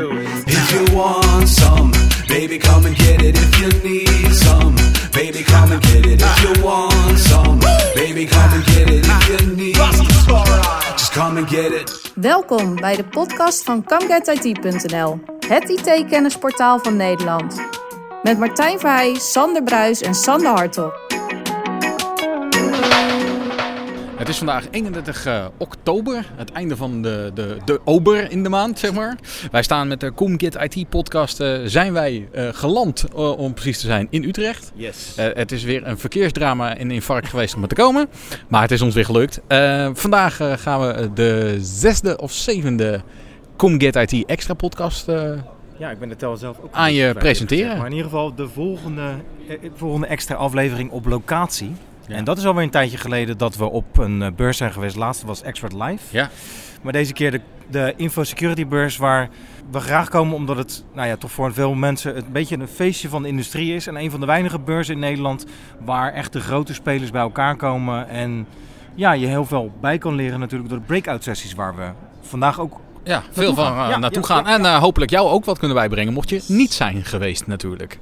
do it. If you want some, baby, come and get it. If you need some, baby, come and get it. If you want some, baby, come and get it. If you need just come and get it. Welkom bij de podcast van ComeGetIT.nl, het IT-kennisportaal van Nederland. Met Martijn Verheij, Sander Bruis en Sander Hartog. Het is vandaag 31 eh, oktober, het einde van de, de, de ober in de maand, zeg maar. Wij staan met de ComGit IT podcast, eh, zijn wij eh, geland, om precies te zijn, in Utrecht. Yes. Het is weer een verkeersdrama en infarct geweest om er te komen, maar het is ons weer gelukt. Vandaag gaan we de zesde of zevende ComGit IT extra podcast Ja, ik ben de tel zelf ook. Aan je presenteren. gezegd. Maar in ieder geval de volgende, eh, volgende extra aflevering op locatie. Ja. En dat is alweer een tijdje geleden dat we op een eh, beurs zijn geweest. Laatste was Expert Live. Ja. Maar deze keer de, de Info Security beurs waar we graag komen omdat het nou ja, toch voor veel mensen een beetje een feestje van de industrie is. En een van de weinige beurzen in Nederland waar echt de grote spelers bij elkaar komen. En ja, je heel veel bij kan leren natuurlijk door de breakout sessies waar we vandaag ook Ja, veel van eh, Ja, naartoe ja, gaan. ja, en eh, hopelijk jou ook wat kunnen bijbrengen, mocht je niet zijn geweest natuurlijk.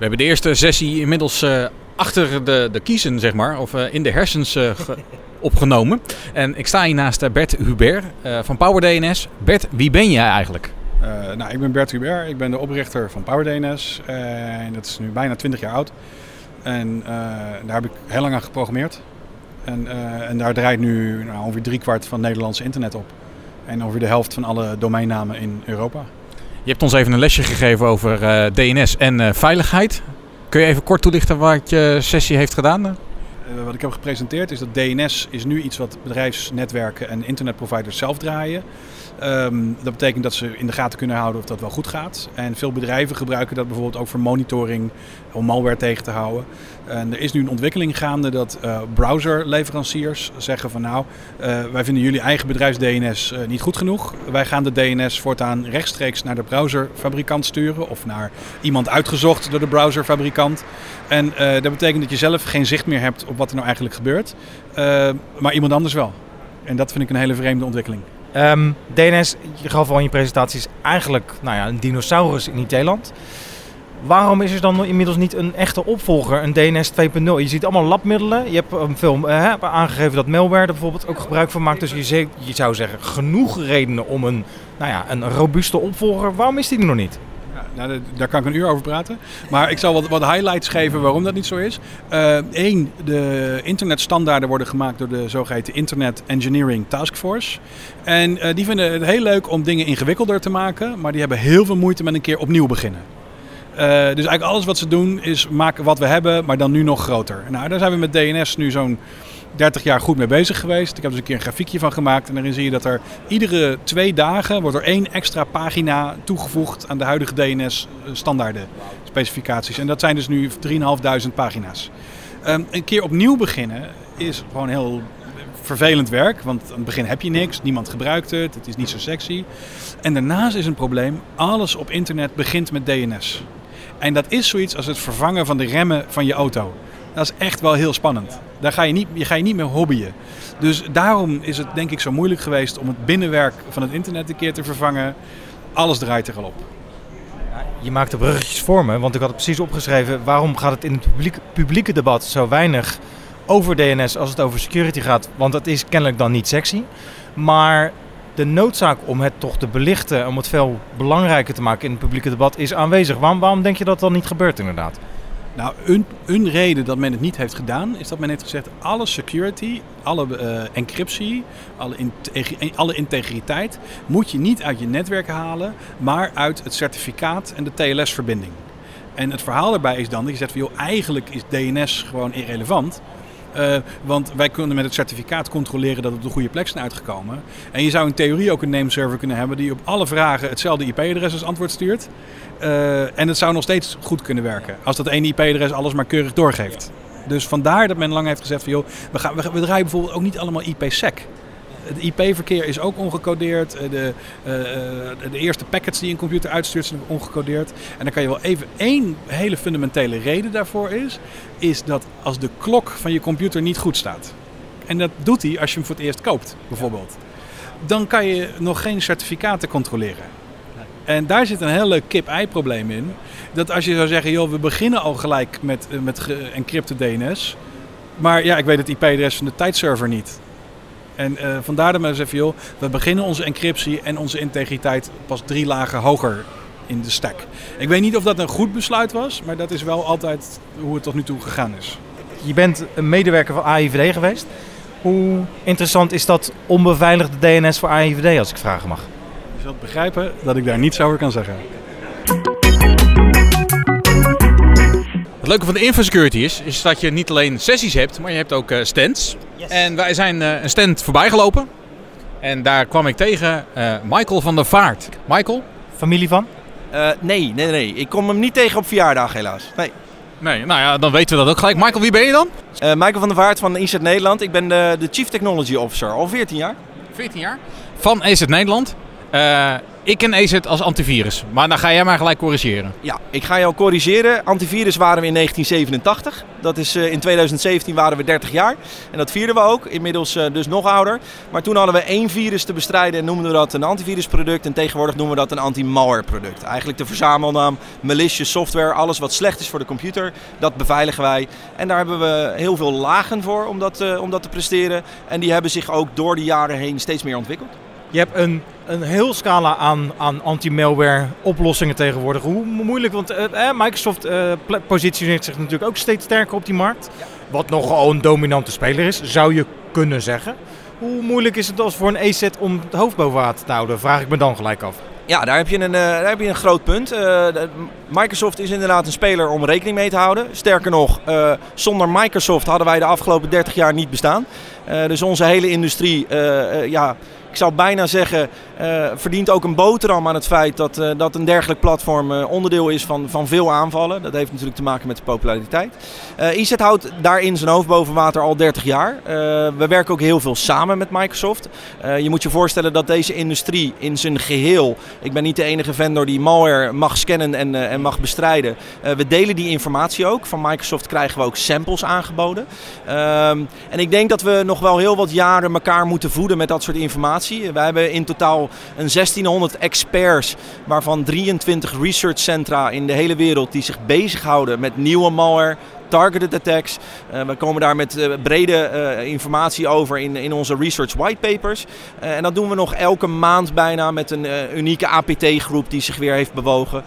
We hebben de eerste sessie inmiddels eh, achter de, de kiezen, zeg maar, of eh, in de hersens eh, ge- opgenomen. En ik sta hier naast Bert Hubert van PowerDNS. Bert, wie ben jij eigenlijk? Nou, ik ben Bert Hubert, ik ben de oprichter van PowerDNS en dat is nu bijna 20 jaar oud. En daar heb ik heel lang aan geprogrammeerd. En, en daar draait nu nou, ongeveer driekwart van het Nederlandse internet op. En ongeveer de helft van alle domeinnamen in Europa. Je hebt ons even een lesje gegeven over eh, DNS en eh, veiligheid. Kun je even kort toelichten wat je sessie heeft gedaan? Eh, wat ik heb gepresenteerd is dat DNS is nu iets wat bedrijfsnetwerken en internetproviders zelf draaien. Ehm, dat betekent dat ze in de gaten kunnen houden of dat wel goed gaat. En veel bedrijven gebruiken dat bijvoorbeeld ook voor monitoring om malware tegen te houden. En er is nu een ontwikkeling gaande dat eh, browserleveranciers zeggen van nou, eh, wij vinden jullie eigen bedrijfs-DNS eh, niet goed genoeg. Wij gaan de DNS voortaan rechtstreeks naar de browserfabrikant sturen of naar iemand uitgezocht door de browserfabrikant. En dat betekent dat je zelf geen zicht meer hebt op wat er nou eigenlijk gebeurt, maar iemand anders wel. En dat vind ik een hele vreemde ontwikkeling. Ehm, DNS, je gaf al in je presentatie, is eigenlijk nou ja, een dinosaurus in IT-land. Waarom is er dan inmiddels niet een echte opvolger, een DNS 2.0? Je ziet allemaal labmiddelen. Je hebt film eh, hè, aangegeven dat malware er bijvoorbeeld ook gebruik van maakt. Dus je, je zou zeggen, genoeg redenen om een, nou ja, een robuuste opvolger. Waarom is die er nog niet? Nou, da- daar kan ik een uur over praten. Maar ik zal wat, wat highlights geven waarom dat niet zo is. Eén, de internetstandaarden worden gemaakt door de zogeheten Internet Engineering Task Force. En eh, die vinden het heel leuk om dingen ingewikkelder te maken. Maar die hebben heel veel moeite met een keer opnieuw beginnen. Eh, dus eigenlijk alles wat ze doen is maken wat we hebben, maar dan nu nog groter. Nou, daar zijn we met DNS nu zo'n 30 jaar goed mee bezig geweest. Ik heb dus een keer een grafiekje van gemaakt. En daarin zie je dat er iedere twee dagen wordt er één extra pagina toegevoegd aan de huidige DNS-standaarden specificaties. En dat zijn dus nu 3.500 pagina's. Ehm, een keer opnieuw beginnen is gewoon heel vervelend werk. Want aan het begin heb je niks, niemand gebruikt het, het is niet zo sexy. En daarnaast is een probleem, alles op internet begint met DNS. En dat is zoiets als het vervangen van de remmen van je auto. Dat is echt wel heel spannend. Daar ga je niet, je ga je niet meer hobbyen. Dus daarom is het denk ik zo moeilijk geweest om het binnenwerk van het internet een keer te vervangen. Alles draait er al op. Je maakt de bruggetjes voor me, want ik had het precies opgeschreven. Waarom gaat het in het publiek, publieke debat zo weinig over DNS als het over security gaat? Want dat is kennelijk dan niet sexy. Maar de noodzaak om het toch te belichten, om het veel belangrijker te maken in het publieke debat, is aanwezig. Waarom, waarom denk je dat dat niet gebeurt inderdaad? Nou, een, reden dat men het niet heeft gedaan, is dat men heeft gezegd: alle security, alle eh, encryptie, alle, inte- alle integriteit moet je niet uit je netwerk halen, maar uit het certificaat en de TLS-verbinding. En het verhaal daarbij is dan dat je zegt: van, joh, eigenlijk is DNS gewoon irrelevant. Eh, want wij kunnen met het certificaat controleren dat het op de goede plek zijn uitgekomen. En je zou in theorie ook een nameserver kunnen hebben die op alle vragen hetzelfde IP-adres als antwoord stuurt. Eh, en het zou nog steeds goed kunnen werken als dat ene IP-adres alles maar keurig doorgeeft. Dus vandaar dat men lang heeft gezegd van joh, we, gaan, we, we draaien bijvoorbeeld ook niet allemaal IPsec. Het IP-verkeer is ook ongecodeerd. Eh, De, eh, eh, de eerste packets die een computer uitstuurt zijn ongecodeerd. En dan kan je wel even één hele fundamentele reden daarvoor is, is dat als de klok van je computer niet goed staat. En dat doet hij als je hem voor het eerst koopt, bijvoorbeeld. dan kan je nog geen certificaten controleren. En daar zit een heel leuk kip-ei-probleem in. Dat als je zou zeggen, joh, we beginnen al gelijk met, met encrypted DNS. Maar ja, ik weet het IP-adres van de tijdserver niet. En eh, vandaar dat we zeggen, joh, we beginnen onze encryptie en onze integriteit pas drie lagen hoger in de stack. Ik weet niet of dat een goed besluit was, maar dat is wel altijd hoe het tot nu toe gegaan is. Je bent een medewerker van AIVD geweest. Hoe interessant is dat onbeveiligde DNS voor AIVD, als ik vragen mag? Je zult begrijpen dat ik daar niets over kan zeggen. Het leuke van de infosecurity is, is dat je niet alleen sessies hebt, maar je hebt ook eh, stands. En wij zijn eh, een stand voorbij gelopen. En daar kwam ik tegen eh, Michael van der Vaart. Michael? Familie van? Eh, nee, nee, nee. Ik kom hem niet tegen op verjaardag helaas. Nee. Nee, nou ja, dan weten we dat ook gelijk. Michael, wie ben je dan? Eh, Michael van der Vaart van Inzet Nederland. Ik ben de, de Chief Technology Officer, al 14 jaar. 14 jaar. Van EZ Nederland. Eh, ik ken EZ als antivirus, maar dan ga jij maar gelijk corrigeren. Ja, ik ga jou corrigeren. Antivirus waren we in 1987. Dat is, eh, in 2017 waren we 30 jaar. En dat vierden we ook. Inmiddels eh, dus nog ouder. Maar toen hadden we één virus te bestrijden en noemden we dat een antivirusproduct. En tegenwoordig noemen we dat een anti-malware product. Eigenlijk de verzamelnaam malicious software. Alles wat slecht is voor de computer, dat beveiligen wij. En daar hebben we heel veel lagen voor om dat, om dat te presteren. En die hebben zich ook door de jaren heen steeds meer ontwikkeld. Je hebt een, een heel scala aan, aan anti-malware oplossingen tegenwoordig. Hoe moeilijk, want eh, eh, Microsoft eh, positioneert zich natuurlijk ook steeds sterker op die markt. Wat nogal een dominante speler is, zou je kunnen zeggen. Hoe moeilijk is het als voor een EZ om het hoofd boven water te houden, vraag ik me dan gelijk af. Ja, daar heb je een, eh, daar heb je een groot punt. Microsoft is inderdaad een speler om rekening mee te houden. Sterker nog, zonder Microsoft hadden wij de afgelopen 30 jaar niet bestaan. Dus onze hele industrie, ja, ik zou bijna zeggen, eh, verdient ook een boterham aan het feit dat, eh, dat een dergelijk platform eh, onderdeel is van, van veel aanvallen. Dat heeft natuurlijk te maken met de populariteit. EZ houdt daarin zijn hoofd boven water al 30 jaar. We werken ook heel veel samen met Microsoft. Je moet je voorstellen dat deze industrie in zijn geheel, ik ben niet de enige vendor die malware mag scannen en, en mag bestrijden. We delen die informatie ook. Van Microsoft krijgen we ook samples aangeboden. Ehm, en ik denk dat we nog wel heel wat jaren elkaar moeten voeden met dat soort informatie. We hebben in totaal een 1600 experts, waarvan 23 research centra in de hele wereld die zich bezighouden met nieuwe malware. Targeted attacks. Eh, we komen daar met eh, brede eh, informatie over in, in onze research whitepapers. En dat doen we nog elke maand bijna met een unieke APT-groep die zich weer heeft bewogen.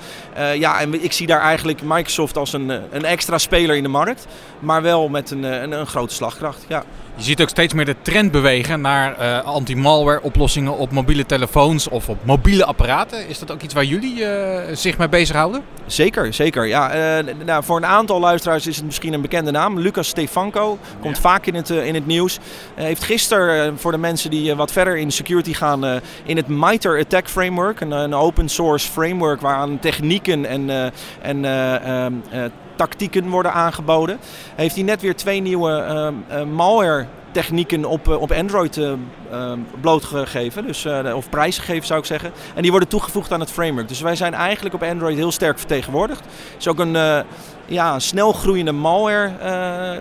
Ja, en ik zie daar eigenlijk Microsoft als een, een extra speler in de markt. Maar wel met een, een, een grote slagkracht. Ja. Je ziet ook steeds meer de trend bewegen naar eh, anti-malware oplossingen op mobiele telefoons of op mobiele apparaten. Is dat ook iets waar jullie eh, zich mee bezighouden? Zeker, zeker. Ja, eh, nou, voor een aantal luisteraars is het misschien een bekende naam. Lucas Stefanko komt vaak in het, in het nieuws. Heeft gisteren, voor de mensen die wat verder in security gaan, in het MITRE Attack Framework, een, een open source framework waaraan technieken en, en eh, ehm, eh, tactieken worden aangeboden, heeft hij net weer twee nieuwe ehm, eh, malware technieken op, eh, op Android eh, eh, blootgegeven. Dus, eh, of prijsgegeven zou ik zeggen. En die worden toegevoegd aan het framework. Dus wij zijn eigenlijk op Android heel sterk vertegenwoordigd. Het is ook een ja, snel groeiende malware,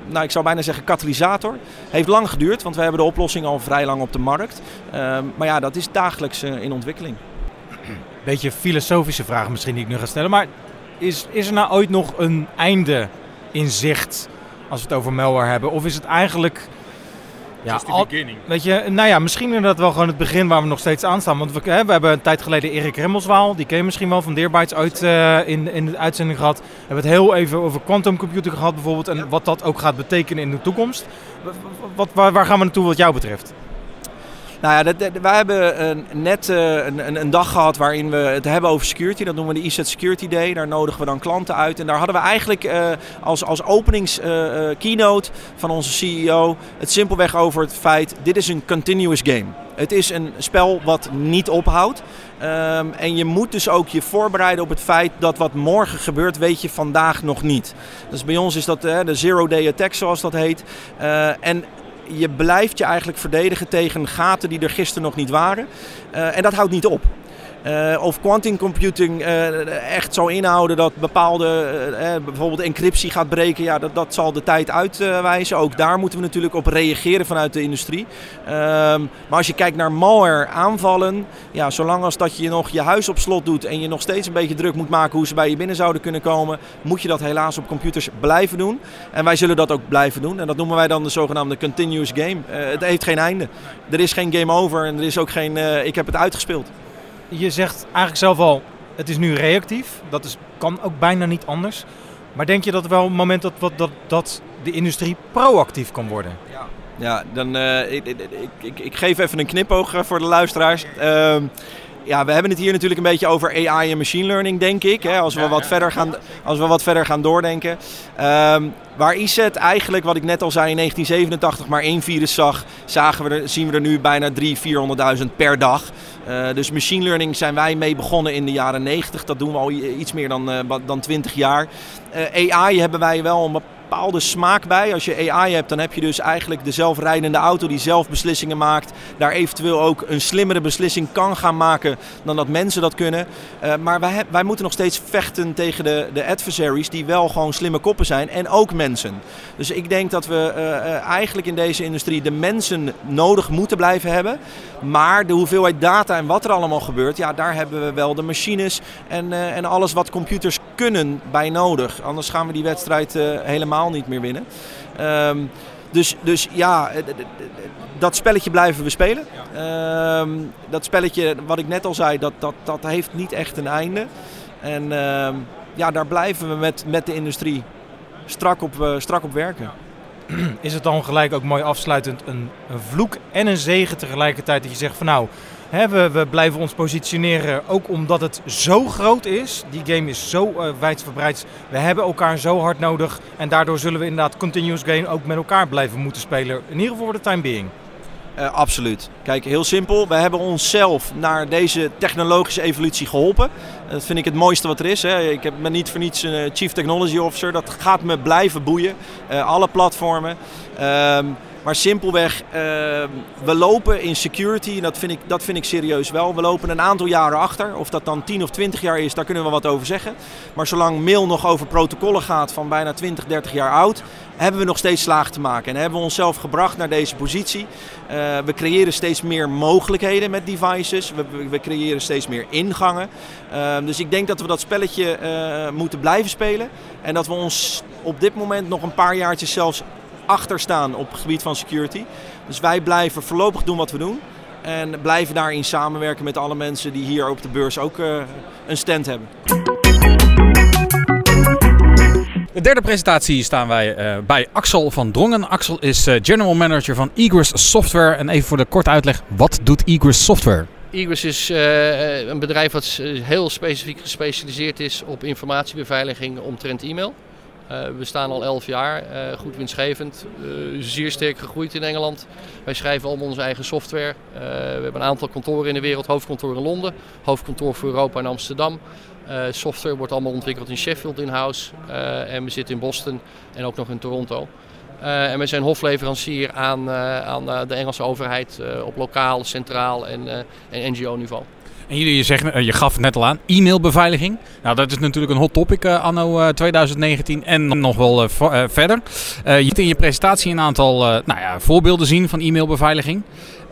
nou ik zou bijna zeggen katalysator. Heeft lang geduurd, want we hebben de oplossing al vrij lang op de markt. Maar ja, dat is dagelijks in ontwikkeling. Beetje filosofische vraag misschien die ik nu ga stellen. Maar is, is er nou ooit nog een einde in zicht als we het over malware hebben? Of is het eigenlijk... Ja, al- weet je, nou ja, misschien inderdaad wel gewoon het begin waar we nog steeds aan staan. Want we, hè, we hebben een tijd geleden Erik Remmelswaal, die ken je misschien wel van Deerbytes uit eh, in, in de uitzending gehad. We hebben het heel even over quantum computing gehad bijvoorbeeld en wat dat ook gaat betekenen in de toekomst. Wat, waar, waar gaan we naartoe wat jou betreft? Nou ja, dat, wij hebben eh, net eh, een, een, een dag gehad waarin we het hebben over security. Dat noemen we de ESET Security Day. Daar nodigen we dan klanten uit. En daar hadden we eigenlijk eh, als, als openings eh, van onze CEO het simpelweg over het feit, dit is een continuous game. Het is een spel wat niet ophoudt. Ehm, en je moet dus ook je voorbereiden op het feit dat wat morgen gebeurt, weet je vandaag nog niet. Dus bij ons is dat de zero day attack zoals dat heet. En je blijft je eigenlijk verdedigen tegen gaten die er gisteren nog niet waren. Eh, en dat houdt niet op. Eh, of quantum computing eh, echt zou inhouden dat bepaalde, eh, bijvoorbeeld encryptie gaat breken, ja, dat, dat zal de tijd uitwijzen. Ook daar moeten we natuurlijk op reageren vanuit de industrie. Ehm, maar als je kijkt naar malware aanvallen, ja, zolang als dat je nog je huis op slot doet en je nog steeds een beetje druk moet maken hoe ze bij je binnen zouden kunnen komen, moet je dat helaas op computers blijven doen. En wij zullen dat ook blijven doen. En dat noemen wij dan de zogenaamde continuous game. Het heeft geen einde. Er is geen game over en er is ook geen ik heb het uitgespeeld. Je zegt eigenlijk zelf al, het is nu reactief. Dat is, kan ook bijna niet anders. Maar denk je dat er wel een moment dat, dat, dat, de industrie proactief kan worden? Ja, dan eh, ik, ik, ik, ik geef even een knipoog eh, voor de luisteraars. Ehm, ja, we hebben het hier natuurlijk een beetje over AI en machine learning, denk ik. Hè, als, we wat verder gaan, als we wat verder gaan doordenken. Ehm, waar ISET eigenlijk, wat ik net al zei, in 1987 maar één virus zag, zagen we er, zien we er nu bijna 300.000, 400.000 per dag. Eh, dus machine learning zijn wij mee begonnen in de jaren 90. Dat doen we al iets meer dan, wat- dan 20 jaar. Eh, AI hebben wij wel een bepaalde smaak bij. Als je AI hebt, dan heb je dus eigenlijk de zelfrijdende auto die zelf beslissingen maakt. Daar eventueel ook een slimmere beslissing kan gaan maken dan dat mensen dat kunnen. Eh, maar wij, moeten nog steeds vechten tegen de, de adversaries die wel gewoon slimme koppen zijn en ook mensen. Dus ik denk dat we eh, eh, eigenlijk in deze industrie de mensen nodig moeten blijven hebben. Maar de hoeveelheid data en wat er allemaal gebeurt, ja, daar hebben we wel de machines en, en alles wat computers kunnen bij nodig. Anders gaan we die wedstrijd eh, helemaal niet meer winnen. Ehm, dus, dus ja, eh, dat spelletje blijven we spelen. Ehm, dat spelletje, wat ik net al zei, dat, dat, dat heeft niet echt een einde. En ehm, ja, daar blijven we met, met de industrie strak op, eh, strak op werken. Is het dan gelijk ook mooi afsluitend een, een vloek en een zegen tegelijkertijd? Dat je zegt van nou, we, blijven ons positioneren ook omdat het zo groot is. Die game is zo eh wijdverbreid. We hebben elkaar zo hard nodig. En daardoor zullen we inderdaad continuous game ook met elkaar blijven moeten spelen. In ieder geval voor de time being. Eh, absoluut. Kijk, heel simpel. We hebben onszelf naar deze technologische evolutie geholpen. Dat vind ik het mooiste wat er is. Hè. Ik heb me niet voor niets een eh, Chief Technology Officer. Dat gaat me blijven boeien. Eh, alle platformen. Ehm, maar simpelweg, ehm, we lopen in security, en dat vind, ik, dat vind ik serieus wel. We lopen een aantal jaren achter. Of dat dan 10 of 20 jaar is, daar kunnen we wat over zeggen. Maar zolang mail nog over protocollen gaat van bijna 20, 30 jaar oud, hebben we nog steeds slaag te maken. En hebben we onszelf gebracht naar deze positie. Eh, we creëren steeds meer mogelijkheden met devices. We, we, creëren steeds meer ingangen. Eh, dus ik denk dat we dat spelletje eh, moeten blijven spelen. En dat we ons op dit moment nog een paar jaartjes zelfs achter staan op het gebied van security. Dus wij blijven voorlopig doen wat we doen. En blijven daarin samenwerken met alle mensen die hier op de beurs ook eh, een stand hebben. De derde presentatie staan wij eh, bij Axel van Drongen. Axel is eh, General Manager van Egress Software. En even voor de korte uitleg, wat doet Egress Software? Egress is eh, een bedrijf eh, heel specifiek gespecialiseerd is op informatiebeveiliging omtrent e-mail. Eh, we staan al 11 jaar, eh, goed winstgevend, eh, zeer sterk gegroeid in Engeland. Wij schrijven allemaal onze eigen software. We hebben een aantal kantoren in de wereld, hoofdkantoor in Londen, hoofdkantoor voor Europa in Amsterdam. Software wordt allemaal ontwikkeld in Sheffield in-house uh, en we zitten in Boston en ook nog in Toronto. Uh, en we zijn hofleverancier aan, uh, aan uh, de Engelse overheid op lokaal, centraal en, en NGO-niveau. En jullie, je, zegt, je gaf het net al aan, e-mailbeveiliging. Nou, dat is natuurlijk een hot topic anno 2019 en nog wel verder. je liet in je presentatie een aantal nou ja, voorbeelden zien van e-mailbeveiliging.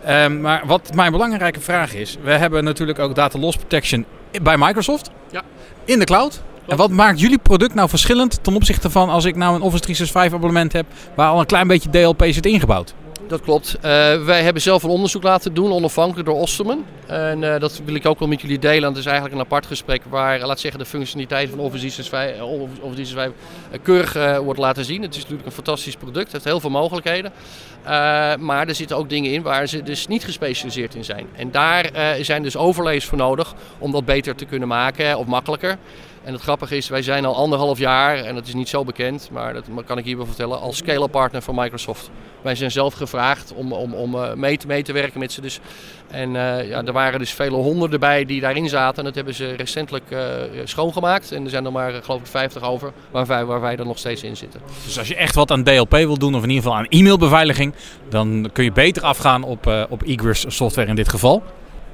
Ehm, maar wat mijn belangrijke vraag is, we hebben natuurlijk ook data loss protection bij Microsoft. Ja. In de cloud. En wat maakt jullie product nou verschillend ten opzichte van als ik nou een Office 365 abonnement heb waar al een klein beetje DLP zit ingebouwd? Dat klopt. Uh, wij hebben zelf een onderzoek laten doen, onafhankelijk door Osterman. En uh, dat wil ik ook wel met jullie delen. Het is eigenlijk een apart gesprek waar, laat zeggen, de functionaliteit van Office 365, Office 365 keurig wordt laten zien. Het is natuurlijk een fantastisch product, het heeft heel veel mogelijkheden. Maar er zitten ook dingen in waar ze dus niet gespecialiseerd in zijn. En daar zijn dus overlays voor nodig om dat beter te kunnen maken of makkelijker. En het grappige is, wij zijn al anderhalf jaar, en dat is niet zo bekend, maar dat kan ik hier wel vertellen, als scale partner van Microsoft. Wij zijn zelf gevraagd om, om, om uh, mee, te, mee te werken met ze. Dus. En uh, ja, er waren dus vele honderden bij die daarin zaten. En dat hebben ze recentelijk uh, schoongemaakt. En er zijn er maar, geloof ik, 50 over, waar wij, waar wij er nog steeds in zitten. Dus als je echt wat aan DLP wil doen, of in ieder geval aan e-mailbeveiliging, dan kun je beter afgaan op, op Egress software in dit geval.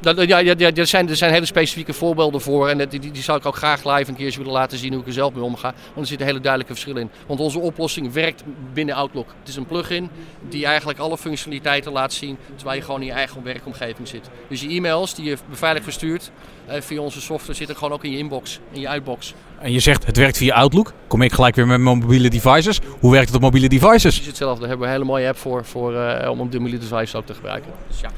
Dat, ja, ja, ja, er, zijn, er zijn hele specifieke voorbeelden voor. En die, die, die zou ik ook graag live een keertje willen laten zien hoe ik er zelf mee omga. Want er zitten hele duidelijke verschillen in. Want onze oplossing werkt binnen Outlook. Het is een plugin die eigenlijk alle functionaliteiten laat zien. Terwijl je gewoon in je eigen werkomgeving zit. Dus je e-mails die je beveiligd verstuurt eh, via onze software zitten gewoon ook in je inbox, in je uitbox. En je zegt het werkt via Outlook. Kom ik gelijk weer met mijn mobiele devices. Hoe werkt het op mobiele devices? Precies hetzelfde. Daar hebben we een hele mooie app voor, voor eh, om op de mobiele device ook te gebruiken. Dus ja.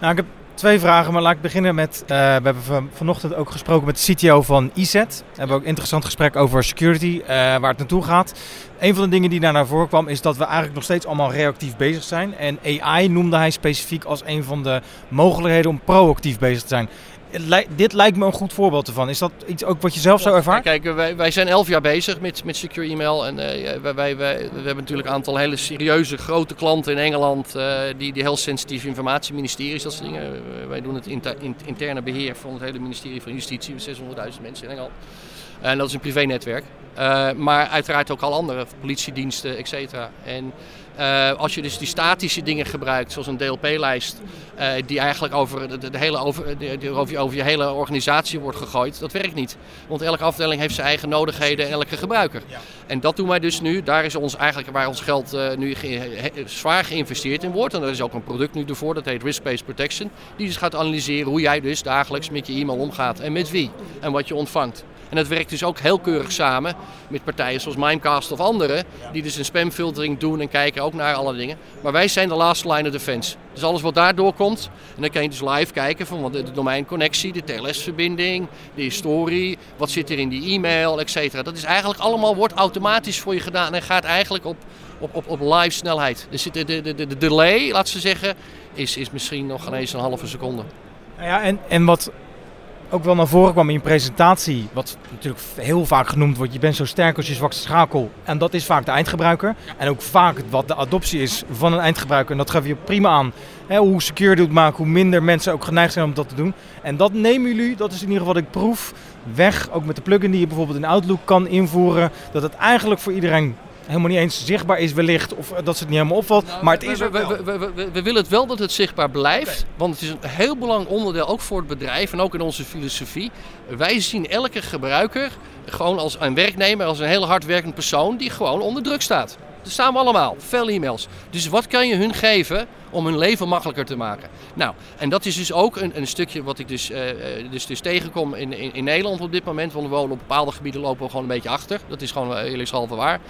Nou, ik heb twee vragen, maar laat ik beginnen met... eh, we hebben van- vanochtend ook gesproken met de CTO van EZ. We hebben ook een interessant gesprek over security, eh, waar het naartoe gaat. Een van de dingen die daar naar voren kwam, is dat we eigenlijk nog steeds allemaal reactief bezig zijn. En AI noemde hij specifiek als een van de mogelijkheden om proactief bezig te zijn. Dit lijkt me een goed voorbeeld ervan. Is dat iets ook wat je zelf zo ervaart? Kijk, wij, wij zijn elf jaar bezig met, met secure email. En eh, wij, wij, wij- we hebben natuurlijk een aantal hele serieuze grote klanten in Engeland. eh, die, die heel sensitieve informatie, ministeries, dat soort dingen. Eh, wij doen het inter- in- interne beheer van het hele ministerie van Justitie. 600.000 mensen in Engeland. En dat is een privénetwerk. Eh, maar uiteraard ook al andere, politiediensten, et cetera. En eh, als je dus die statische dingen gebruikt, zoals een DLP-lijst, eh, die eigenlijk over, de, de hele over, de, over, je, over je hele organisatie wordt gegooid, dat werkt niet. Want elke afdeling heeft zijn eigen nodigheden en elke gebruiker. En dat doen wij dus nu. Daar is ons eigenlijk waar ons geld eh, nu ge- he- zwaar geïnvesteerd in wordt. En er is ook een product nu ervoor, dat heet Risk-Based Protection. Die dus gaat analyseren hoe jij dus dagelijks met je e-mail omgaat en met wie en wat je ontvangt. En dat werkt dus ook heel keurig samen met partijen zoals Mimecast of anderen, die dus een spamfiltering doen en kijken ook naar alle dingen. Maar wij zijn de last line of defense. Dus alles wat daardoor komt, en dan kan je dus live kijken van wat de, domeinconnectie, de TLS-verbinding, de historie, wat zit er in die e-mail, et cetera. Dat is eigenlijk allemaal wordt automatisch voor je gedaan en gaat eigenlijk op, op, op, op live snelheid. Dus de, de, de, de delay, laat ze zeggen, is, is misschien nog geen eens een halve seconde. Nou ja, en, en wat ook wel naar voren kwam in je presentatie, wat natuurlijk heel vaak genoemd wordt, je bent zo sterk als je zwakste schakel. En dat is vaak de eindgebruiker. En ook vaak wat de adoptie is van een eindgebruiker. En dat geef je prima aan. Hè, hoe secure het maakt, hoe minder mensen ook geneigd zijn om dat te doen. En dat nemen jullie, dat is in ieder geval wat ik proef, weg. Ook met de plugin die je bijvoorbeeld in Outlook kan invoeren. Dat het eigenlijk voor iedereen helemaal niet eens zichtbaar is wellicht. Of dat ze het niet helemaal opvalt. maar het is we, wel. we, we, we, willen het wel dat het zichtbaar blijft. Want het is een heel belangrijk onderdeel ook voor het bedrijf en ook in onze filosofie. Wij zien elke gebruiker gewoon als een werknemer, als een heel hardwerkend persoon die gewoon onder druk staat. Dat staan we allemaal, veel e-mails. Dus wat kan je hun geven om hun leven makkelijker te maken? Nou, en dat is dus ook een, een stukje wat ik dus, eh, eh, dus, dus tegenkom in, in, in Nederland op dit moment. Want we wonen op bepaalde gebieden lopen we gewoon een beetje achter. Dat is gewoon eh, eerlijkshalve waar.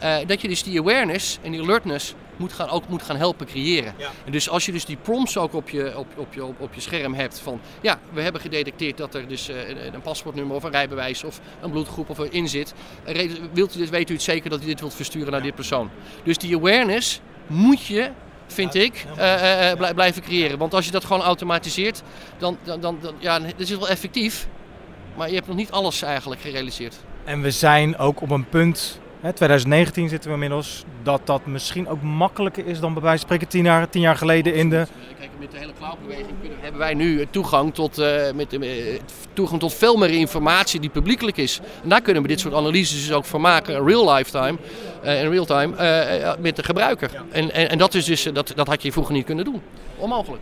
Eh, dat je dus die awareness en die alertness moet gaan, ook moet gaan helpen creëren. En dus als je dus die prompts ook op je, op, op, je, op, op je scherm hebt van... Ja, we hebben gedetecteerd dat er dus eh, een, een paspoortnummer of een rijbewijs of een bloedgroep of in zit. Eh, Wilt u dit, weet u het zeker dat u dit wilt versturen naar dit persoon? Dus die awareness moet je vind ik, blij- blijven creëren. Want als je dat gewoon automatiseert, dan, dan, dan, dan ja, dat is wel effectief. Maar je hebt nog niet alles eigenlijk gerealiseerd. En we zijn ook op een punt, hè, 2019 zitten we inmiddels, dat dat misschien ook makkelijker is dan bij wijze van spreken tien jaar, tien jaar geleden in de... Kijk, met de hele cloudbeweging kunnen- hebben wij nu toegang tot, eh, met, eh, toegang tot veel meer informatie die publiekelijk is. En daar kunnen we dit soort analyses dus ook van maken, real lifetime, eh, in real time, eh, eh, met de gebruiker. En, en, en dat, is dus, eh, dat, dat had je vroeger niet kunnen doen. Onmogelijk.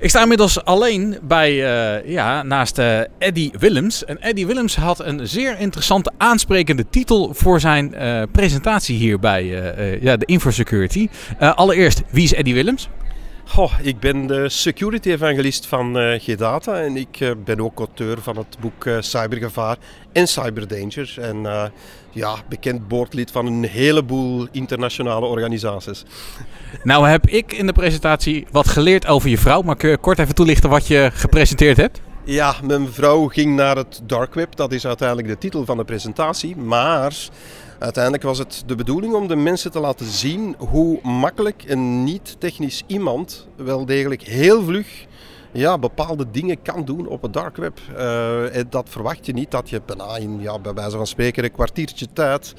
Ik sta inmiddels alleen bij, eh, ja, naast eh, Eddie Willems. En Eddie Willems had een zeer interessante aansprekende titel voor zijn eh, presentatie hier bij ja, de Infosecurity. Allereerst, wie is Eddie Willems? Goh, ik ben de security evangelist van eh G-Data en ik eh, ben ook auteur van het boek eh, Cybergevaar en Cyberdanger. En ja, bekend boordlid van een heleboel internationale organisaties. Nou heb ik in de presentatie wat geleerd over je vrouw. Maar kun je kort even toelichten wat je gepresenteerd hebt? Ja, mijn vrouw ging naar het dark web, dat is uiteindelijk de titel van de presentatie. Maar uiteindelijk was het de bedoeling om de mensen te laten zien hoe makkelijk een niet-technisch iemand wel degelijk heel vlug ja, bepaalde dingen kan doen op het dark web. En dat verwacht je niet dat je bijna in, ja, bij wijze van spreken, een kwartiertje tijd,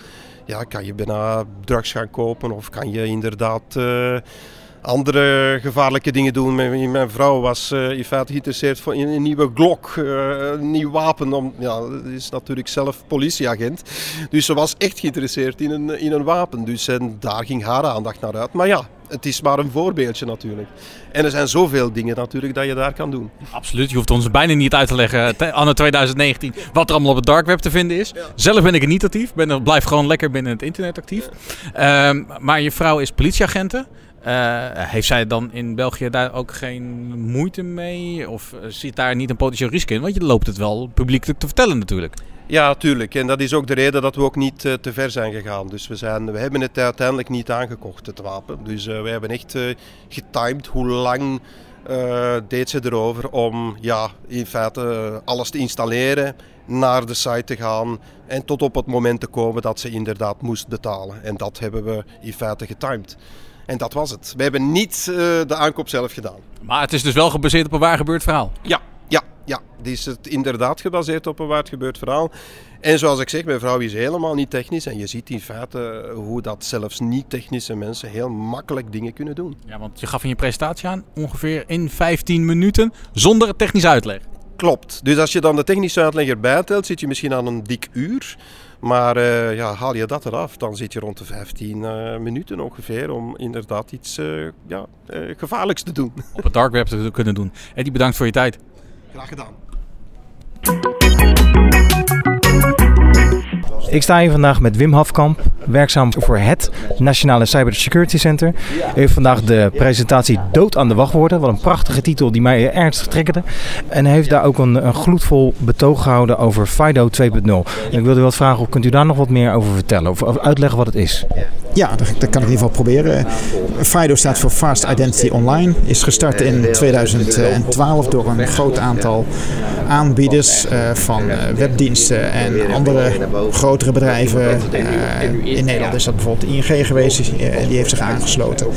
ja, kan je bijna drugs gaan kopen of kan je inderdaad eh, andere gevaarlijke dingen doen. Mijn, mijn vrouw was eh, in feite geïnteresseerd voor in een nieuwe Glock, eh, een nieuw wapen. Om, ja, is natuurlijk zelf politieagent. Dus ze was echt geïnteresseerd in een, in een wapen. Dus en daar ging haar aandacht naar uit. Maar ja, het is maar een voorbeeldje natuurlijk. En er zijn zoveel dingen natuurlijk dat je daar kan doen. Absoluut, je hoeft ons bijna niet uit te leggen, te- anno 2019, wat er allemaal op het dark web te vinden is. Zelf ben ik er niet actief, ben, blijf gewoon lekker binnen het internet actief. Ehm, maar je vrouw is politieagente. Eh, heeft zij dan in België daar ook geen moeite mee? Of eh, zit daar niet een potentieel risico in? Want je loopt het wel publiekelijk te vertellen natuurlijk. Ja, tuurlijk. En dat is ook de reden dat we ook niet eh, te ver zijn gegaan. Dus we, zijn, we hebben het uiteindelijk niet aangekocht, het wapen. Dus we hebben echt getimed hoe lang deed ze erover om ja, in feite alles te installeren, naar de site te gaan en tot op het moment te komen dat ze inderdaad moest betalen. En dat hebben we in feite getimed. En dat was het. We hebben niet eh, de aankoop zelf gedaan. Maar het is dus wel gebaseerd op een waar gebeurd verhaal. Ja, ja, ja. Die is het inderdaad gebaseerd op een waar gebeurd verhaal. En zoals ik zeg, mijn vrouw is helemaal niet technisch. En je ziet in feite hoe dat zelfs niet-technische mensen heel makkelijk dingen kunnen doen. Ja, want je gaf in je presentatie aan ongeveer in 15 minuten zonder technisch uitleg. Klopt. Dus als je dan de technische uitleg erbij telt, zit je misschien aan een dik uur. Maar eh, ja, haal je dat eraf, dan zit je rond de 15 eh, minuten ongeveer om inderdaad iets eh, ja, eh, gevaarlijks te doen. Op het dark web te kunnen doen. Eddie, bedankt voor je tijd. Graag gedaan. Ik sta hier vandaag met Wim Hafkamp, werkzaam voor het Nationale Cybersecurity Center. Hij heeft vandaag de presentatie Dood aan de wachtwoorden. Wat een prachtige titel die mij ernstig triggerde. En hij heeft daar ook een, een gloedvol betoog gehouden over FIDO 2.0. En ik wilde wat vragen, of kunt u daar nog wat meer over vertellen? Of, uitleggen wat het is? Ja, dat, dat kan ik in ieder geval proberen. FIDO staat voor Fast Identity Online. Is gestart in 2012 door een groot aantal aanbieders eh, van eh, webdiensten en andere grotere bedrijven. Eh, in Nederland is dat bijvoorbeeld ING geweest, die, eh, die heeft zich aangesloten.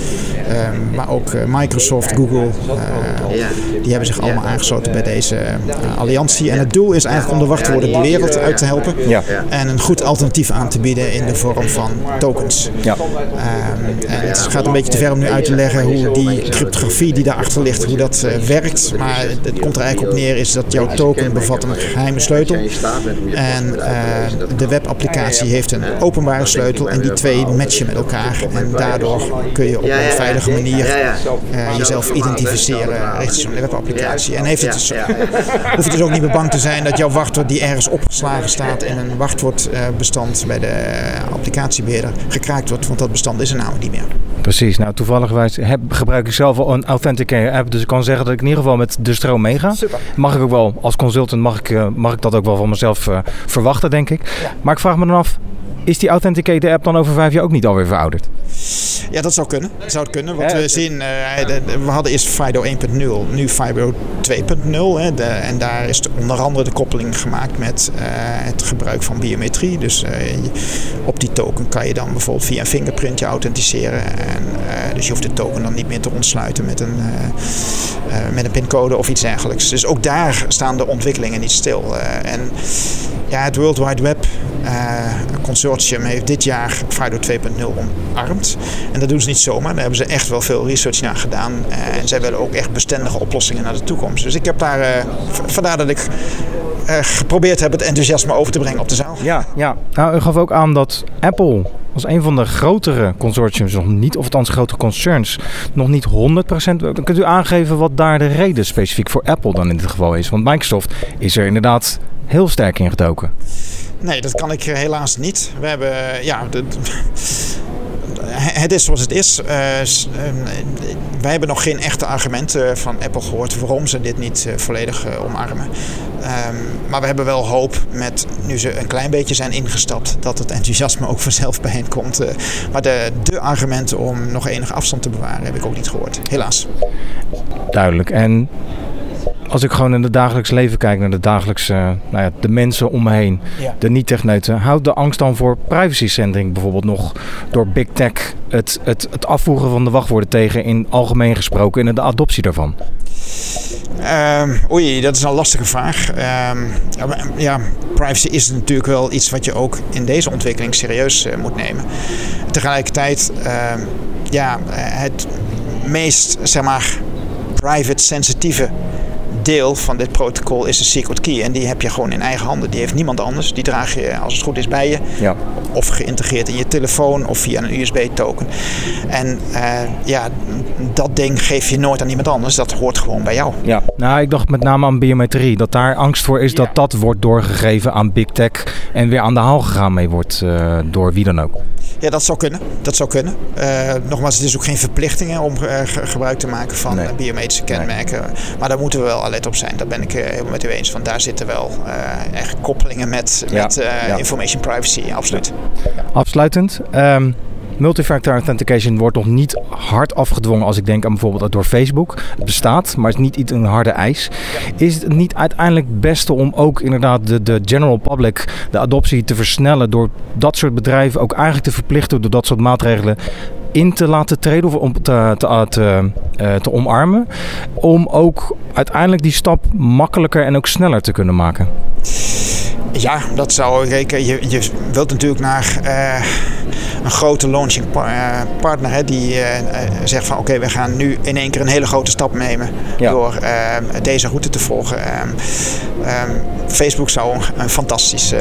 Ehm, maar ook eh, Microsoft, Google, eh, die hebben zich allemaal aangesloten bij deze alliantie. En het doel is eigenlijk om de wachtwoorden de wereld uit te helpen. Ja. En een goed alternatief aan te bieden in de vorm van tokens. Ja. Ehm, en het gaat een beetje te ver om nu uit te leggen hoe die cryptografie die daarachter ligt, hoe dat eh, werkt. Maar het, komt er eigenlijk op neer is dat jouw token bevat een geheime sleutel. En eh, de webapplicatie heeft een openbare sleutel en die twee matchen met elkaar. En daardoor kun je op een veilige manier eh, jezelf identificeren richting zo'n webapplicatie. En heeft het dus, hoef je dus ook niet meer bang te zijn dat jouw wachtwoord die ergens opgeslagen staat in een wachtwoordbestand bij de applicatiebeheerder gekraakt wordt, want dat bestand is er namelijk niet meer. Precies, nou toevallig heb, gebruik ik zelf al een Authenticator app. Dus ik kan zeggen dat ik in ieder geval met de stroom meega. Mag ik ook wel, als consultant mag ik, eh, mag ik dat ook wel van mezelf eh, verwachten, denk ik. Maar ik vraag me dan af, is die Authenticator app dan over vijf jaar ook niet alweer verouderd? Ja, dat zou kunnen. Dat zou het kunnen. Want we zien, eh, we hadden eerst FIDO 1.0, nu FIDO 2.0. hè, de- En daar is de- onder andere de koppeling gemaakt met eh, het gebruik van biometrie. Dus eh, je- op die token kan je dan bijvoorbeeld via een fingerprintje authenticeren. En, dus je hoeft de token dan niet meer te ontsluiten met een, met een pincode of iets dergelijks. Dus ook daar staan de ontwikkelingen niet stil. En ja, het World Wide Web eh, Consortium heeft dit jaar FIDO 2.0 omarmd. En dat doen ze niet zomaar. Daar hebben ze echt wel veel research naar gedaan. Eh, en zij willen ook echt bestendige oplossingen naar de toekomst. Dus ik heb daar, eh, vandaar dat ik geprobeerd heb het enthousiasme over te brengen op de zaal. Ja, ja. Nou, u gaf ook aan dat Apple als een van de grotere consortiums nog niet, of althans grote concerns, nog niet 100%. Kunt u aangeven wat daar de reden specifiek voor Apple dan in dit geval is? Want Microsoft is er inderdaad heel sterk in gedoken. Nee, dat kan ik eh, helaas niet. We hebben, eh, ja, het is zoals het is. Eh, s- eh, wij hebben nog geen echte argumenten van Apple gehoord waarom ze dit niet volledig omarmen. Ehm, maar we hebben wel hoop met, nu ze een klein beetje zijn ingestapt, dat het enthousiasme ook vanzelf bij hen komt. Maar de, de argumenten om nog enige afstand te bewaren heb ik ook niet gehoord. Helaas. Duidelijk. En als ik gewoon in het dagelijks leven kijk naar de dagelijkse, nou ja, de mensen om me heen, Ja. de niet-techneuten, houdt de angst dan voor privacy-zending bijvoorbeeld nog door Big Tech het, het, het afvoegen van de wachtwoorden tegen in algemeen gesproken en de adoptie daarvan? Ehm, oei, dat is een lastige vraag. Ehm, ja, maar, ja, privacy is natuurlijk wel iets wat je ook in deze ontwikkeling serieus eh, moet nemen. Tegelijkertijd, ehm, ja, het meest zeg maar private sensitieve deel van dit protocol is de secret key. En die heb je gewoon in eigen handen. Die heeft niemand anders. Die draag je als het goed is bij je. Ja. Of geïntegreerd in je telefoon of via een USB-token. En uh, ja, dat ding geef je nooit aan iemand anders. Dat hoort gewoon bij jou. Ja. Nou, ik dacht met name aan biometrie. Dat daar angst voor is dat dat wordt doorgegeven aan big tech. En weer aan de haal gegaan mee wordt uh, door wie dan ook. Ja, dat zou kunnen. Dat zou kunnen. Uh, nogmaals, het is ook geen verplichting om uh, gebruik te maken van nee. biometrische kenmerken. Nee. Maar daar moeten we wel alert op zijn. Daar ben ik helemaal met u eens. Want daar zitten wel echt koppelingen met, ja. met ja. information privacy. Absoluut. Afsluitend. Um, Multifactor authentication wordt nog niet hard afgedwongen als ik denk aan bijvoorbeeld door Facebook. Het bestaat, maar het is niet iets een harde eis. Is het niet uiteindelijk het beste om ook inderdaad de, de general public, de adoptie te versnellen door dat soort bedrijven ook eigenlijk te verplichten door dat soort maatregelen in te laten treden of om te, te, te, uh, te omarmen. Om ook uiteindelijk die stap makkelijker en ook sneller te kunnen maken? Ja, dat zou ik. Je, je wilt natuurlijk naar uh, een grote launching partner hè, die uh, zegt van oké, okay, we gaan nu in één keer een hele grote stap nemen ja. door uh, deze route te volgen. Um, Facebook zou een, fantastische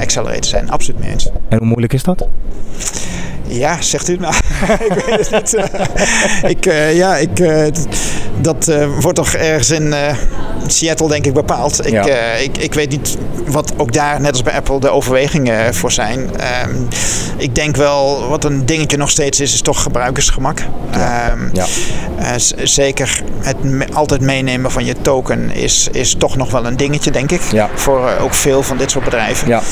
accelerator zijn, absoluut mee eens. En hoe moeilijk is dat? Ja, zegt u nou. ik weet het niet. ik, ja, ik, dat uh, wordt toch ergens in Seattle denk ik bepaald. Ik, ja. ik, ik weet niet wat ook daar, net als bij Apple, de overwegingen voor zijn. Um, ik denk wel, wat een dingetje nog steeds is, is toch gebruikersgemak. Ja. Ja. zeker het me altijd meenemen van je token is, is toch nog wel een dingetje, denk ik. Ja. Voor ook veel van dit soort bedrijven. Ja.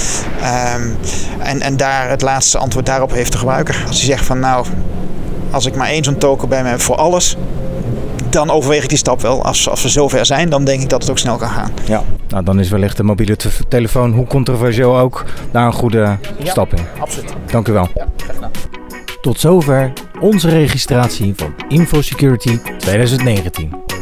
Um, en, en daar het laatste antwoord daarop heeft de gebruiker. Als hij zegt van nou, als ik maar één zo'n token bij me heb voor alles, dan overweeg ik die stap wel. Als, als we zover zijn, dan denk ik dat het ook snel kan gaan. Ja, nou, dan is wellicht de mobiele telefoon, hoe controversieel ook, daar een goede ja, stap in. Absoluut. Dank u wel. Ja, graag gedaan. Tot zover onze registratie van InfoSecurity 2019.